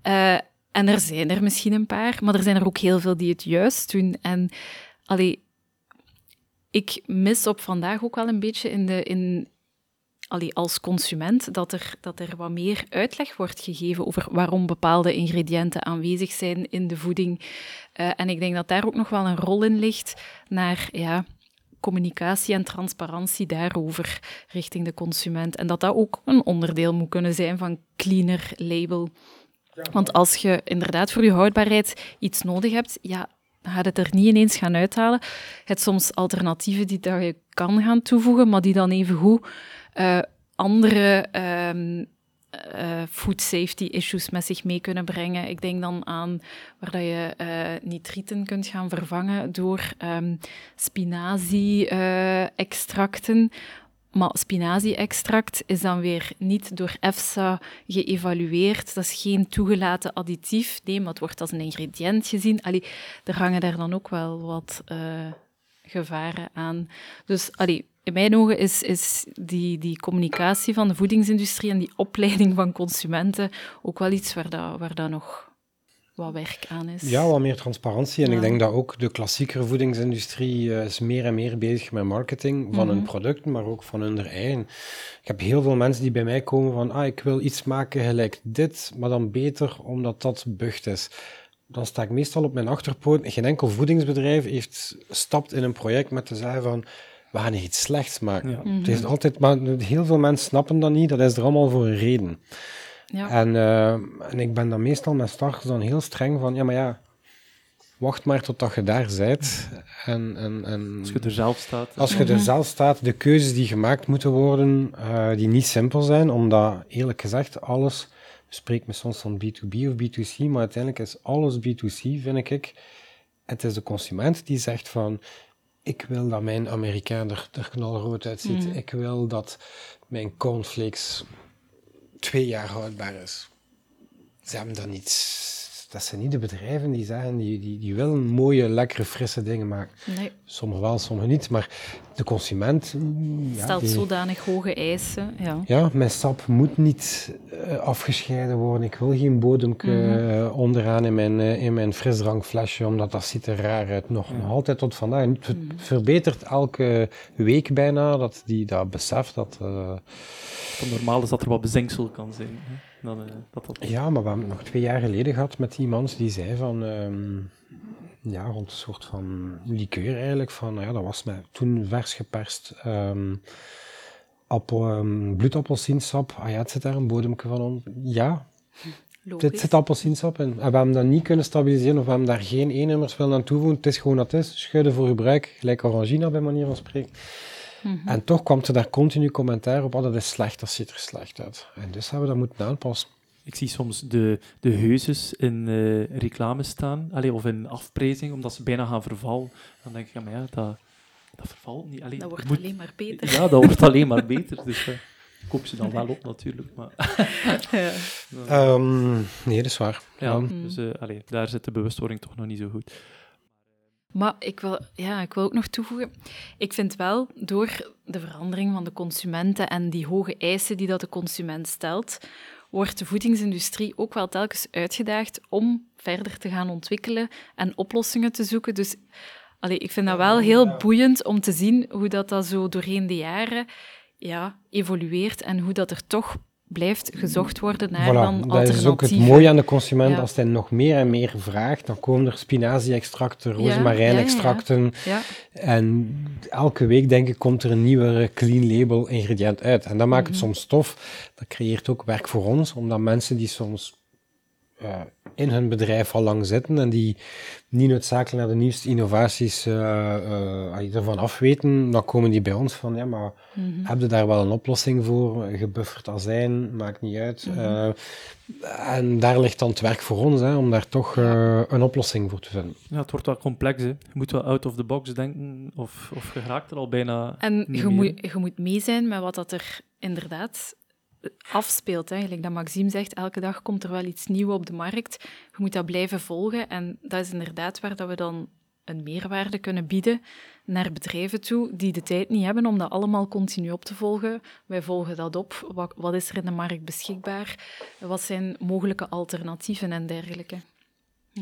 Eh, en er zijn er misschien een paar, maar er zijn er ook heel veel die het juist doen. En allee, ik mis op vandaag ook wel een beetje in de, in, allee, als consument dat er, dat er wat meer uitleg wordt gegeven over waarom bepaalde ingrediënten aanwezig zijn in de voeding. Eh, en ik denk dat daar ook nog wel een rol in ligt naar ja, communicatie en transparantie daarover richting de consument. En dat dat ook een onderdeel moet kunnen zijn van cleaner label. Want als je inderdaad voor je houdbaarheid iets nodig hebt, ja, gaat het er niet ineens gaan uithalen. Je hebt soms alternatieven die dat je kan gaan toevoegen, maar die dan evengoed eh andere ehm, eh, food safety issues met zich mee kunnen brengen. Ik denk dan aan waar dat je eh, nitrieten kunt gaan vervangen door ehm spinazie-extracten. Maar spinazie-extract is dan weer niet door EFSA geëvalueerd. Dat is geen toegelaten additief. Nee, maar het wordt als een ingrediënt gezien. Allee, er hangen daar dan ook wel wat eh, gevaren aan. Dus allee, in mijn ogen is, is die, die communicatie van de voedingsindustrie en die opleiding van consumenten ook wel iets waar, dat, waar dat nog wat werk aan is. Ja, wat meer transparantie. En Ja. ik denk dat ook de klassiekere voedingsindustrie eh, is meer en meer bezig met marketing van hun Mhm. producten, maar ook van hun eigen. Ik heb heel veel mensen die bij mij komen van, ah, ik wil iets maken gelijk dit, maar dan beter omdat dat bucht is. Dan sta ik meestal op mijn achterpoot. Geen enkel voedingsbedrijf heeft stapt in een project met te zeggen van, we gaan iets slechts maken. Ja. Het is altijd, maar heel veel mensen snappen dat niet. Dat is er allemaal voor een reden. Ja. En, eh, en ik ben dan meestal met starters dan heel streng van, ja, maar ja, wacht maar totdat je daar bent. En, en, en als je er zelf staat. als je er zelf staat, de keuzes die gemaakt moeten worden, eh, die niet simpel zijn, omdat eerlijk gezegd alles, spreekt me soms van B2B of B2C, maar uiteindelijk is alles B2C, vind ik. Het is de consument die zegt van, ik wil dat mijn Amerikaan er, er knalrood uitziet. Ik wil dat mijn cornflakes twee jaar houdbaar is. Ze hebben dat niet. Dat zijn niet de bedrijven die zeggen, die, die, die willen mooie, lekkere, frisse dingen maken. Nee, Sommigen wel, sommigen niet. Maar de consument. mm, ja, stelt die- zodanig hoge eisen. Ja. ja, mijn sap moet niet eh, afgescheiden worden. Ik wil geen bodemke Mhm. eh, onderaan in mijn, eh, in mijn frisdrankflesje, omdat dat ziet er raar uit. Nog, nog altijd tot vandaag. Het Mhm. verbetert elke week bijna, dat die dat beseft. Dat, eh, Het normaal is dat er wat bezinksel kan zijn. Hè? Dan, eh, dat dat... Ja, maar we hebben het nog twee jaar geleden gehad met iemand die zei van, ehm, ja, rond een soort van liqueur eigenlijk, van, nou ja, dat was mij toen vers geperst ehm appel, ehm, bloedappelsiensap. Ah ja, het zit daar een bodemke van om. Ja, Logisch. dit zit appelsiensap in. En we hebben dat niet kunnen stabiliseren of we hebben daar geen E-nummers willen aan toevoegen. Het is gewoon wat het is. Schudden voor gebruik, gelijk Orangina bij manier van spreken. Mhm. En toch kwam er daar continu commentaar op, oh, dat is slecht, dat ziet er slecht uit. En dus hebben we dat moeten aanpassen. Ik zie soms de, de heuzes in eh reclame staan, allee, of in afprijzing, omdat ze bijna gaan vervallen. Dan denk ik, ja, maar ja, dat, dat vervalt niet. Allee, Dat wordt moet- alleen maar beter. Ja, dat wordt alleen maar beter. Dus ik koop ze dan wel op, natuurlijk. Maar, Ja. Ehm, nee, dat is waar. ja, Ja. dus allee, daar zit de bewustwording toch nog niet zo goed. Maar ik wil, ja, ik wil ook nog toevoegen. Ik vind wel, door de verandering van de consumenten en die hoge eisen die dat de consument stelt, wordt de voedingsindustrie ook wel telkens uitgedaagd om verder te gaan ontwikkelen en oplossingen te zoeken. Dus allee, ik vind dat wel heel boeiend om te zien hoe dat, dat zo doorheen de jaren ja, evolueert en hoe dat er toch blijft gezocht worden naar dan Voilà, alternatieven. dat is ook het mooie aan de consument. Ja. Als hij nog meer en meer vraagt, dan komen er spinazie-extracten, rozemarijnextracten. Ja, En elke week, denk ik, komt er een nieuwe clean label ingrediënt uit. En dat maakt het Mhm. soms tof. Dat creëert ook werk voor ons, omdat mensen die soms eh, in hun bedrijf al lang zitten en die niet noodzakelijk naar de nieuwste innovaties uh, uh, ervan afweten, dan komen die bij ons van, ja, maar mm heb je daar wel een oplossing voor? Gebufferd azijn, maakt niet uit. Mhm. en daar ligt dan het werk voor ons, hè, om daar toch een oplossing voor te vinden. Ja, het wordt wel complex, hè. Je moet wel out of the box denken, of, of je raakt er al bijna En je moet, je moet mee zijn met wat dat er inderdaad afspeelt. Eigenlijk dat Maxime zegt, elke dag komt er wel iets nieuws op de markt. Je moet dat blijven volgen. En dat is inderdaad waar dat we dan een meerwaarde kunnen bieden naar bedrijven toe die de tijd niet hebben om dat allemaal continu op te volgen. Wij volgen dat op. Wat, wat is er in de markt beschikbaar? Wat zijn mogelijke alternatieven en dergelijke?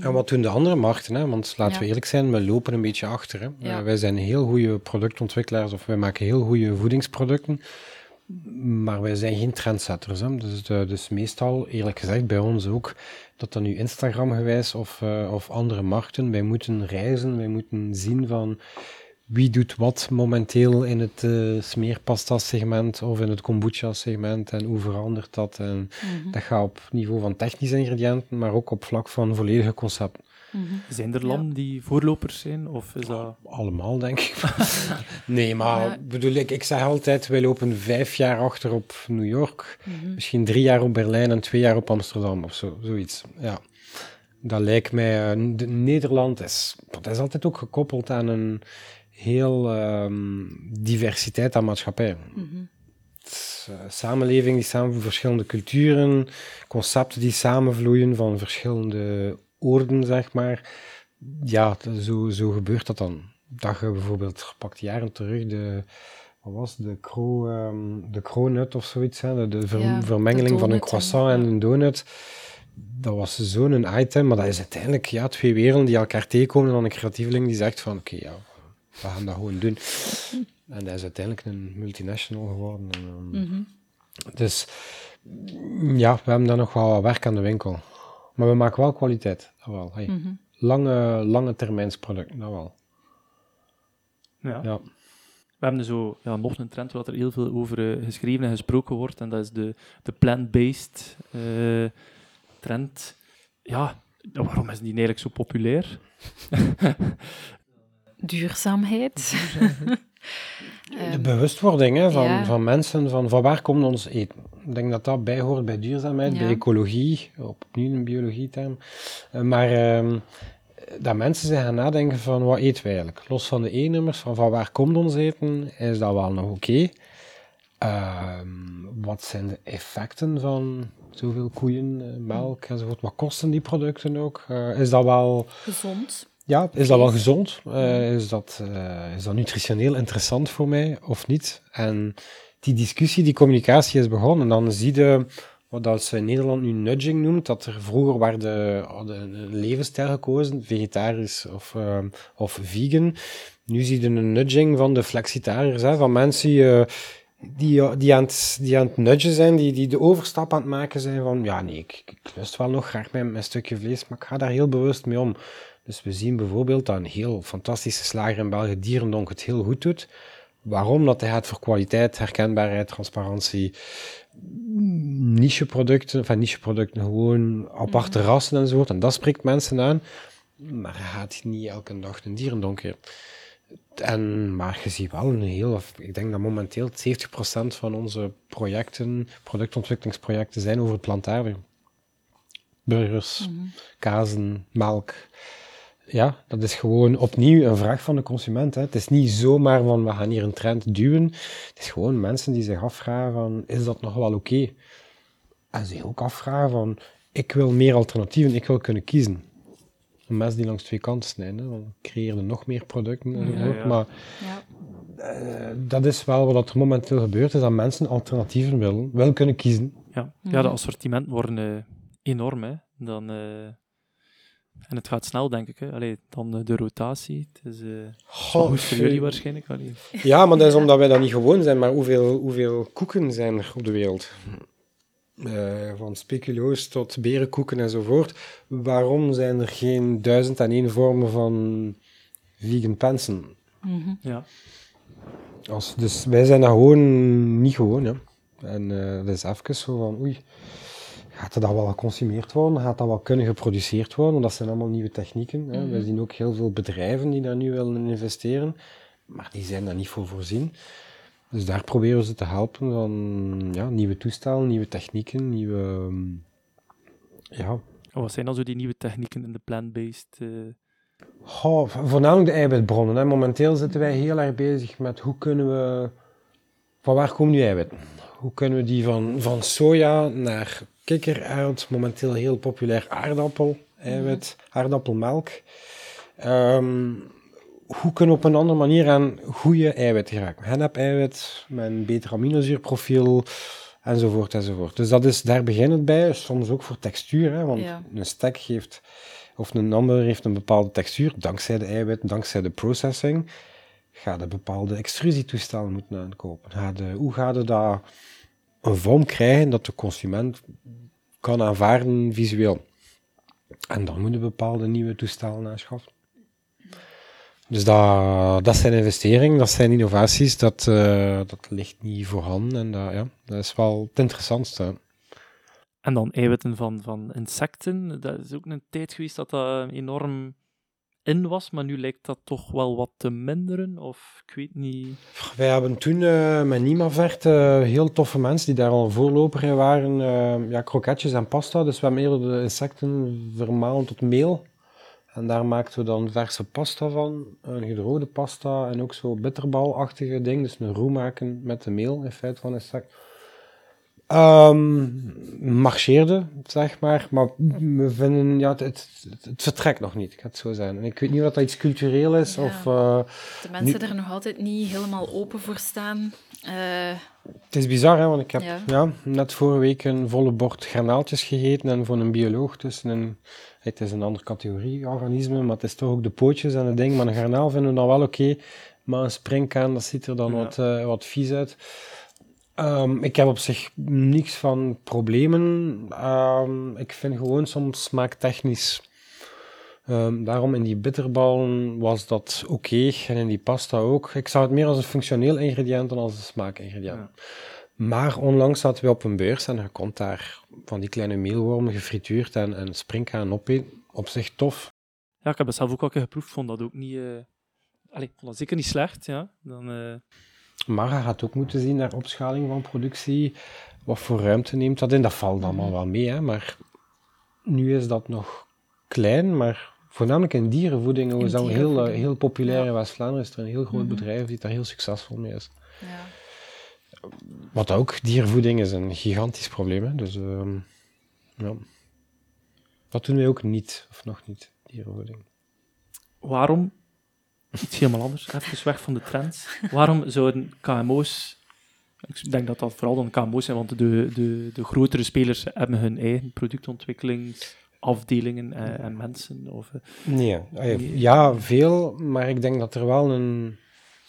En wat doen de andere markten? Hè? Want laten we eerlijk zijn, we lopen een beetje achter. Hè? Ja. wij zijn heel goede productontwikkelaars of wij maken heel goede voedingsproducten. Maar wij zijn geen trendsetters. Hè? Dus, dus meestal, eerlijk gezegd, bij ons ook, dat dan nu Instagram gewijs of, uh, of andere markten, wij moeten reizen, wij moeten zien van wie doet wat momenteel in het uh, smeerpasta-segment of in het kombucha-segment en hoe verandert dat. En mhm. Dat gaat op niveau van technische ingrediënten, maar ook op vlak van volledige concepten. Mm Zijn er landen die voorlopers zijn? Of is dat... Allemaal, denk ik. nee, maar bedoel ik, ik zeg altijd, wij lopen vijf jaar achter op New York, mhm. misschien drie jaar op Berlijn en twee jaar op Amsterdam of zo, zoiets. Ja. Dat lijkt mij, uh, Nederland is, dat is altijd ook gekoppeld aan een heel um, diversiteit aan maatschappij. Mm samenleving die samen verschillende culturen, concepten die samenvloeien van verschillende oorden, zeg maar. Ja, zo, zo gebeurt dat dan. Dat je bijvoorbeeld gepakt jaren terug de, wat was de, cro, um, de cronut of zoiets, hè? de, vermengeling van een croissant en een donut. Dat was zo'n item, maar dat is uiteindelijk ja, twee werelden die elkaar tegenkomen en dan een creatieveling die zegt van oké, ja, we gaan dat gewoon doen. En dat is uiteindelijk een multinational geworden. En, um, mm -hmm. Dus ja, we hebben daar nog wel wat werk aan de winkel. Maar we maken wel kwaliteit, dat wel. Hey. Mm -hmm. Lange, lange termijnsproducten, dat wel. Ja. ja. We hebben zo ja, nog een trend waar er heel veel over uh, geschreven en gesproken wordt, en dat is de, de plant-based uh, trend. Ja, waarom is die eigenlijk zo populair? Duurzaamheid. De ehm, bewustwording hè, van, van mensen, van, van waar komt ons eten? Ik denk dat dat bijhoort bij duurzaamheid, bij ecologie, opnieuw een biologieterm. Uh, maar uh, dat mensen zich gaan nadenken van wat eten we eigenlijk? Los van de E-nummers, van, van waar komt ons eten, is dat wel nog oké. Uh, wat zijn de effecten van zoveel koeien, eh, melk enzovoort? Wat kosten die producten ook? Eh, is dat wel... Gezond. Ja, is dat wel gezond? Uh, is, dat, uh, is dat nutritioneel interessant voor mij of niet? En die discussie, die communicatie is begonnen. En dan zie je wat ze in Nederland nu nudging noemt, dat er vroeger werd een levensstijl gekozen, vegetarisch of, uh, of vegan. Nu zie je een nudging van de flexitariërs, hè, van mensen die, die, die, aan het, die aan het nudgen zijn, die, die de overstap aan het maken zijn van, ja nee, ik, ik lust wel nog graag mijn, mijn stukje vlees, maar ik ga daar heel bewust mee om. Dus we zien bijvoorbeeld dat een heel fantastische slager in België, Dierendonk, het heel goed doet. Waarom? Dat hij gaat voor kwaliteit, herkenbaarheid, transparantie, nicheproducten, van nicheproducten, gewoon aparte mm rassen enzovoort. En dat spreekt mensen aan. Maar hij gaat niet elke dag een dierendonk En, maar je ziet wel een heel, ik denk dat momenteel 70% van onze projecten, productontwikkelingsprojecten zijn over het plantaardig. Burgers, mm kazen, melk, ja, dat is gewoon opnieuw een vraag van de consument. Hè. Het is niet zomaar van we gaan hier een trend duwen. Het is gewoon mensen die zich afvragen van is dat nog wel oké? En zich ook afvragen van ik wil meer alternatieven, ik wil kunnen kiezen. Een mes die langs twee kanten snijden, dan creëer je nog meer producten enzovoort. Maar ja. Uh, dat is wel wat er momenteel gebeurt, is dat mensen alternatieven willen, wel kunnen kiezen. Ja, ja de assortimenten worden uh, enorm. Hè. Dan... Uh en het gaat snel, denk ik. Hè. Allee, dan eh, de rotatie. Het is uh, goed voor jullie waarschijnlijk. Allee. Ja, maar dat is omdat wij dat niet gewoon zijn. Maar hoeveel, hoeveel koeken zijn er op de wereld? Uh, van speculoos tot berenkoeken enzovoort. Waarom zijn er geen duizend en één vormen van vegan pensen? Mm -hmm. Ja. Als, dus wij zijn dat gewoon niet gewoon. Ja. En uh, dat is even zo van, oei, gaat dat wel geconsumeerd worden? Gaat dat wel kunnen geproduceerd worden? Want dat zijn allemaal nieuwe technieken. Hè. Mhm. We zien ook heel veel bedrijven die daar nu willen investeren, maar die zijn daar niet voor voorzien. Dus daar proberen ze te helpen van ja, nieuwe toestellen, nieuwe technieken, nieuwe... ehm, Ja, Wat zijn dan zo die nieuwe technieken in de plant-based? eh, Goh, vo- voornamelijk de eiwitbronnen. Hè. Momenteel zitten wij heel erg bezig met hoe kunnen we... Van waar komen die eiwitten? Hoe kunnen we die van, van soja naar kikkererwt, momenteel heel populair aardappel, eiwit, aardappelmelk. Ehm, hoe kunnen we op een andere manier aan goede eiwitten geraken? Hennep-eiwit met een beter aminozuurprofiel, enzovoort, enzovoort. Dus dat is, daar begint het bij, soms ook voor textuur, hè, want Ja. een stek geeft, of een hamburger heeft een bepaalde textuur, dankzij de eiwit, dankzij de processing. Ga je bepaalde extrusietoestellen moeten aankopen. Ga je, hoe ga je dat een vorm krijgen dat de consument kan aanvaarden visueel? En dan moet je bepaalde nieuwe toestellen aanschaffen. Dus dat, dat zijn investeringen, dat zijn innovaties, dat, eh, dat ligt niet voorhanden. En dat, ja, dat is wel het interessantste. En dan eiwitten van, van insecten. Dat is ook een tijd geweest dat dat enorm in was, maar nu lijkt dat toch wel wat te minderen. Of ik weet niet. Wij hebben toen eh, met Nimavert eh, heel toffe mensen die daar al voorloper in waren. eh, ja, kroketjes en pasta. Dus we hebben eerder de insecten vermalen tot meel. En daar maakten we dan verse pasta van. Een gedroogde pasta en ook zo bitterbalachtige ding. Dus een roe maken met de meel in feite van insect. Ehm marcheerde, zeg maar. Maar we vinden, ja, het, het, het vertrekt nog niet, ik ga het zo zijn. En ik weet niet of dat iets cultureel is Ja. of... eh, De mensen er nog altijd niet helemaal open voor staan. Eh, Het is bizar, hè, want ik heb Ja. ja. net vorige week een volle bord granaaltjes gegeten en voor een bioloog tussen een... Het is een andere categorie organisme, maar het is toch ook de pootjes en het ding. Maar een garnaal vinden we dan wel oké, maar een springkaan, dat ziet er dan Ja. wat, eh, wat vies uit. Ehm, ik heb op zich niks van problemen. Ehm, ik vind gewoon soms smaaktechnisch... Ehm, daarom in die bitterballen was dat oké en in die pasta ook. Ik zag het meer als een functioneel ingrediënt dan als een smaakingrediënt. Ja. Maar onlangs zaten we op een beurs en je kon daar van die kleine meelwormen gefrituurd en, en springkaan opeten. Op zich tof. Ja, ik heb het zelf ook al geproefd. Vond dat ook niet. eh Allee, ik vond dat zeker niet slecht. Ja. Dan, eh, Maar gaat ook moeten zien naar opschaling van productie. Wat voor ruimte neemt dat in? Dat valt allemaal wel mee, hè? maar nu is dat nog klein. Maar voornamelijk in dierenvoeding In is dat heel, eh, heel populair. Ja. In West-Vlaanderen is er een heel groot Mhm. bedrijf die daar heel succesvol mee is. ja. Wat ook, dierenvoeding is een gigantisch probleem. Hè? Dus ehm, ja. dat doen wij ook niet, of nog niet, dierenvoeding. waarom, iets helemaal anders, even weg van de trends, waarom zouden KMO's, ik denk dat dat vooral dan KMO's zijn, want de, de, de grotere spelers hebben hun eigen productontwikkelingsafdelingen en, en mensen. Of, eh, Nee, ah, ja, veel, maar ik denk dat er wel een...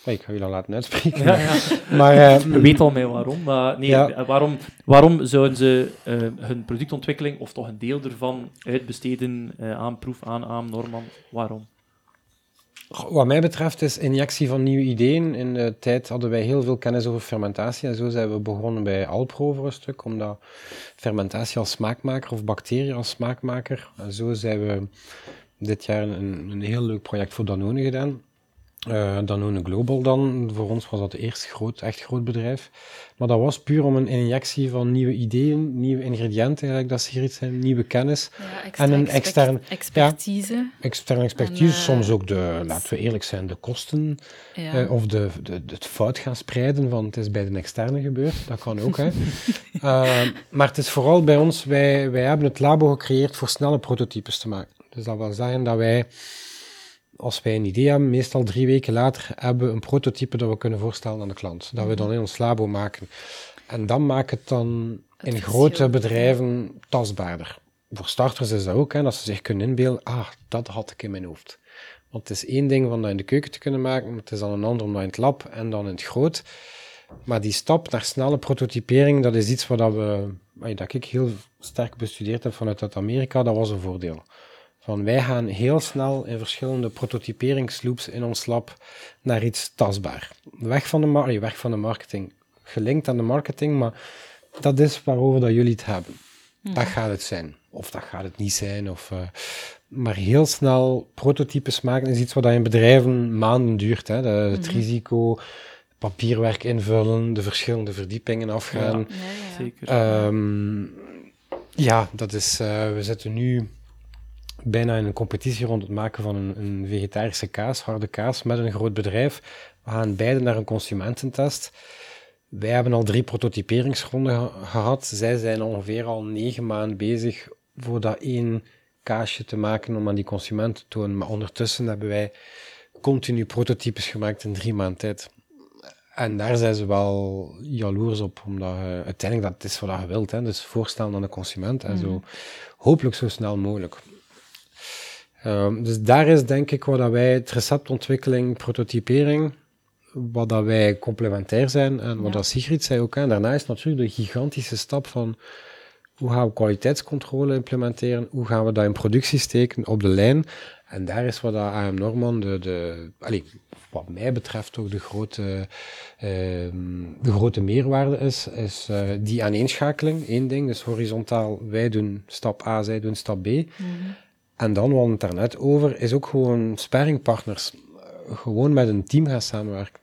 Ik ga je dat laten uitspreken. ja, ja. Maar eh, weet al mij waarom, maar nee, Ja. eh, waarom, waarom zouden ze eh, hun productontwikkeling, of toch een deel ervan, uitbesteden eh, aan Proef, aan Aam, Norman? Waarom? Wat mij betreft is injectie van nieuwe ideeën. In de tijd hadden wij heel veel kennis over fermentatie en zo zijn we begonnen bij Alpro voor een stuk, omdat fermentatie als smaakmaker of bacteriën als smaakmaker. En zo zijn we dit jaar een, een heel leuk project voor Danone gedaan. Eh, Danone Global dan. Voor ons was dat het eerste groot, echt groot bedrijf. Maar dat was puur om een injectie van nieuwe ideeën, nieuwe ingrediënten, eigenlijk dat ze hier iets zijn, nieuwe kennis. Ja, En een extra extern- expertise. Externe expertise, En, eh, soms ook de, laten we eerlijk zijn, de kosten Ja. eh, of de, de, het fout gaan spreiden van het is bij de externe gebeurd. Dat kan ook, hè. Maar het is vooral bij ons, wij, wij hebben het labo gecreëerd voor snelle prototypes te maken. Dus dat wil zeggen dat wij, als wij een idee hebben, meestal drie weken later hebben we een prototype dat we kunnen voorstellen aan de klant. Dat we dan in ons labo maken. En dan maakt het dan in grote bedrijven tastbaarder. Voor starters is dat ook, hè, dat ze zich kunnen inbeelden, ah, dat had ik in mijn hoofd. Want het is één ding om dat in de keuken te kunnen maken, maar het is dan een ander om dat in het lab en dan in het groot. Maar die stap naar snelle prototypering, dat is iets wat we, dat ik heel sterk bestudeerd heb vanuit uit Amerika, dat was een voordeel. Van wij gaan heel snel in verschillende prototyperingsloops in ons lab naar iets tastbaar. Weg van de, mar- weg van de marketing. Gelinkt aan de marketing, maar dat is waarover dat jullie het hebben. Mhm. Dat gaat het zijn. Of dat gaat het niet zijn. Of, eh, maar heel snel prototypes maken is iets wat in bedrijven maanden duurt. Hè. De- het Mhm. risico, papierwerk invullen, de verschillende verdiepingen afgaan. Ja, ja. Zeker. Ehm, ja, dat is, eh, we zitten nu bijna in een competitie rond het maken van een, een vegetarische kaas, harde kaas, met een groot bedrijf. We gaan beide naar een consumententest. Wij hebben al drie prototyperingsronden ge- gehad. Zij zijn ongeveer al negen maanden bezig voor dat één kaasje te maken om aan die consument te tonen. Maar ondertussen hebben wij continu prototypes gemaakt in drie maanden tijd. En daar zijn ze wel jaloers op, omdat je, uiteindelijk dat is wat je wilt. Hè? Dus voorstellen aan de consument en zo hopelijk zo snel mogelijk. Ehm, dus daar is denk ik wat dat wij, het receptontwikkeling, prototypering, wat dat wij complementair zijn en wat Ja. dat Sigrid zei ook. En daarna is natuurlijk de gigantische stap van hoe gaan we kwaliteitscontrole implementeren, hoe gaan we dat in productie steken op de lijn. En daar is wat dat AM Norman, de, de, wat mij betreft ook de grote, ehm, de grote meerwaarde is, is eh, die aaneenschakeling, één ding, dus horizontaal, wij doen stap A, zij doen stap B. Mhm. En dan, we hadden het daarnet over, is ook gewoon sparringpartners. Eh, Gewoon met een team gaan samenwerken.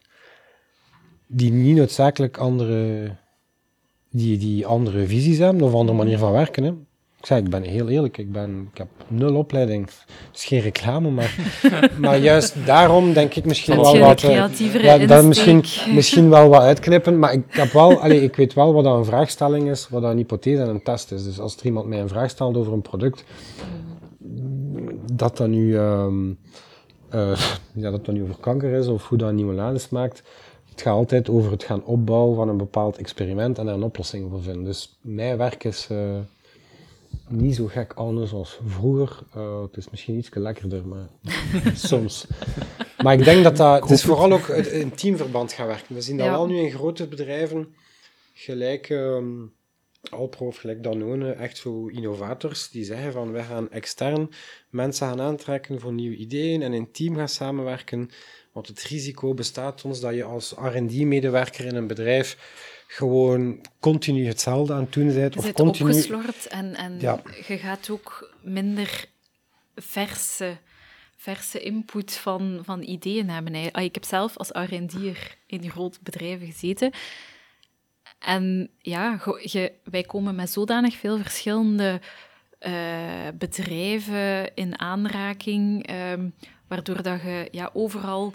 Die niet noodzakelijk andere, die, die andere visies hebben of andere manier van werken. Hè. Ik zei, ik ben heel eerlijk, ik, ben, ik heb nul opleiding. Het is geen reclame, maar, maar juist daarom denk ik misschien wel wat... eh, ja, dan misschien, misschien wel wat uitknippen, maar ik, heb wel, allee, ik weet wel wat dat een vraagstelling is, wat dat een hypothese en een test is. Dus als er iemand mij een vraag stelt over een product, dat dat nu, ehm, eh, ja, dat dat nu over kanker is of hoe dat een nieuwe lade smaakt, het gaat altijd over het gaan opbouwen van een bepaald experiment en daar een oplossing voor vinden. Dus mijn werk is eh, niet zo gek anders als vroeger. Eh, het is misschien iets lekkerder, maar soms. Maar ik denk dat dat... Het is vooral ook in teamverband gaan werken. We zien dat Ja. wel nu in grote bedrijven, gelijk ehm Alpro of gelijk Danone, echt zo innovators, die zeggen van, wij gaan extern mensen gaan aantrekken voor nieuwe ideeën en in team gaan samenwerken. Want het risico bestaat ons dat je als R&D-medewerker in een bedrijf gewoon continu hetzelfde aan het doen bent. Je Of continu... opgeslord en, en Ja. je gaat ook minder verse, verse input van, van ideeën hebben. Ah, Ik heb zelf als R&D'er in grote bedrijven gezeten. En ja, je, wij komen met zodanig veel verschillende eh, bedrijven in aanraking, ehm, waardoor dat je ja, overal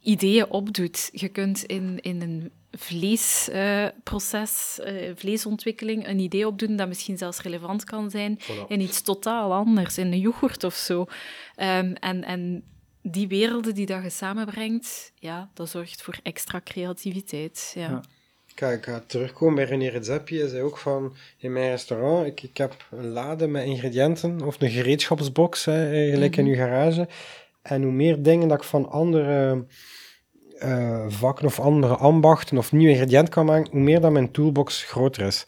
ideeën opdoet. Je kunt in, in een vleesproces, eh, vleesontwikkeling, een idee opdoen dat misschien zelfs relevant kan zijn Voilà. in iets totaal anders, in een yoghurt of zo. Ehm, en, en die werelden die dat je samenbrengt, ja, dat zorgt voor extra creativiteit. Ja. Ja. Ga, ik ga terugkomen bij René Redzepi. Hij zei ook van, in mijn restaurant, ik, ik heb een lade met ingrediënten, of een gereedschapsbox, hè, gelijk in Mhm. uw garage. En hoe meer dingen dat ik van andere eh, vakken of andere ambachten of nieuwe ingrediënten kan maken, hoe meer dat mijn toolbox groter is.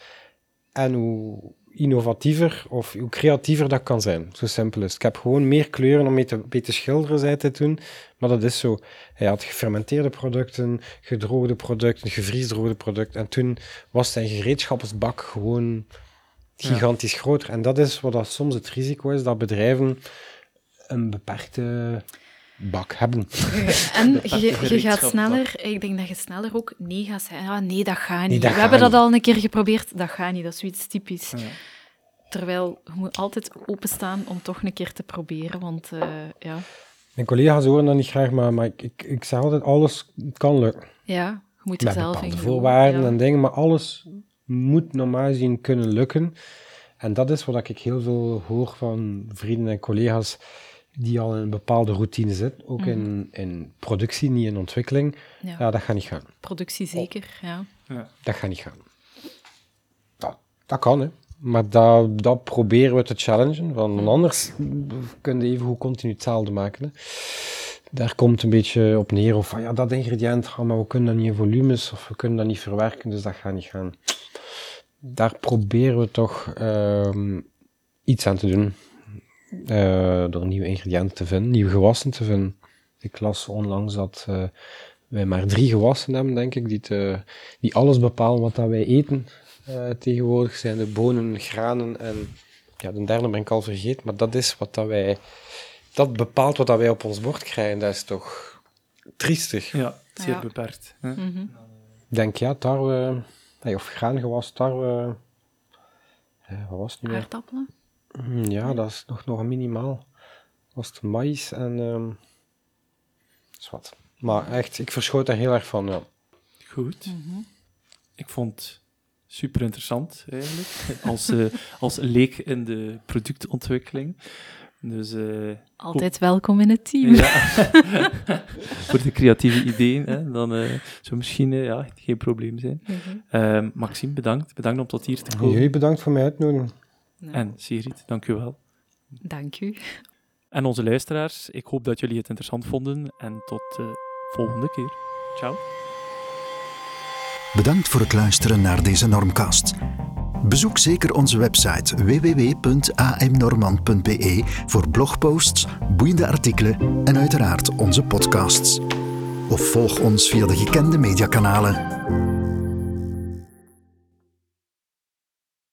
En hoe innovatiever of hoe creatiever dat kan zijn. Zo simpel is het. Ik heb gewoon meer kleuren om mee te, mee te schilderen, zei te doen. Maar dat is zo. Hij had gefermenteerde producten, gedroogde producten, gevriesdroogde producten. En toen was zijn gereedschapsbak gewoon gigantisch groter. En dat is wat dat soms het risico is, dat bedrijven een beperkte bak hebben. En je, je gaat sneller, ik denk dat je sneller ook nee gaat zeggen. Ah, nee, dat gaat niet. Nee, dat We gaat hebben dat al een keer geprobeerd, dat gaat niet. Dat is zoiets typisch. Ja. Terwijl je moet altijd openstaan om toch een keer te proberen, want eh, ja. Mijn collega's horen dat niet graag, maar, maar ik, ik, ik zeg altijd, alles kan lukken. ja, je moet er Met zelf in voorwaarden ja. en dingen, maar alles moet normaal gezien kunnen lukken. En dat is wat ik heel veel hoor van vrienden en collega's die al in een bepaalde routine zitten, ook in, in productie, niet in ontwikkeling. Ja. Ja, dat gaat niet gaan. Productie zeker, ja. Ja. Dat gaat niet gaan. Dat, dat kan, hè. Maar dat, dat proberen we te challengen, want anders kun je even goed continu hetzelfde maken. Hè. Daar komt een beetje op neer, of van ja, dat ingrediënt, ah, maar we kunnen dat niet in volumes, of we kunnen dat niet verwerken, dus dat gaat niet gaan. Daar proberen we toch ehm, iets aan te doen. Eh, door nieuwe ingrediënten te vinden, nieuwe gewassen te vinden. Ik las onlangs dat eh, wij maar drie gewassen hebben, denk ik, die, te, die alles bepalen wat dat wij eten. Uh, tegenwoordig zijn de bonen, granen en ja, de derde ben ik al vergeten, maar dat is wat dat wij, dat bepaalt wat dat wij op ons bord krijgen. Dat is toch triestig. Ja, zeer ja. beperkt. Hè? Mm -hmm. Ik denk, ja, tarwe, of graangewas, tarwe, wat was het nu Aardappelen? Mm, ja, dat is nog, nog minimaal. Was het maïs en... Um, is wat. Maar echt, ik verschoot daar heel erg van, ja. Goed. Mm -hmm. Ik vond super interessant eigenlijk, als, uh, als leek in de productontwikkeling. Dus, uh, Altijd welkom in het team. Ja. Voor de creatieve ideeën, hè, dan uh, zou misschien ja, geen probleem zijn. Mm -hmm. Maxime, bedankt. Bedankt om tot hier te komen. Jullie bedankt voor mij uitnodigen. Nou. En Sigrid, dank u wel. Dank u. En onze luisteraars, ik hoop dat jullie het interessant vonden en tot de volgende keer. Ciao. Bedankt voor het luisteren naar deze Normcast. Bezoek zeker onze website www.amnormand.be voor blogposts, boeiende artikelen en uiteraard onze podcasts. Of volg ons via de gekende mediakanalen.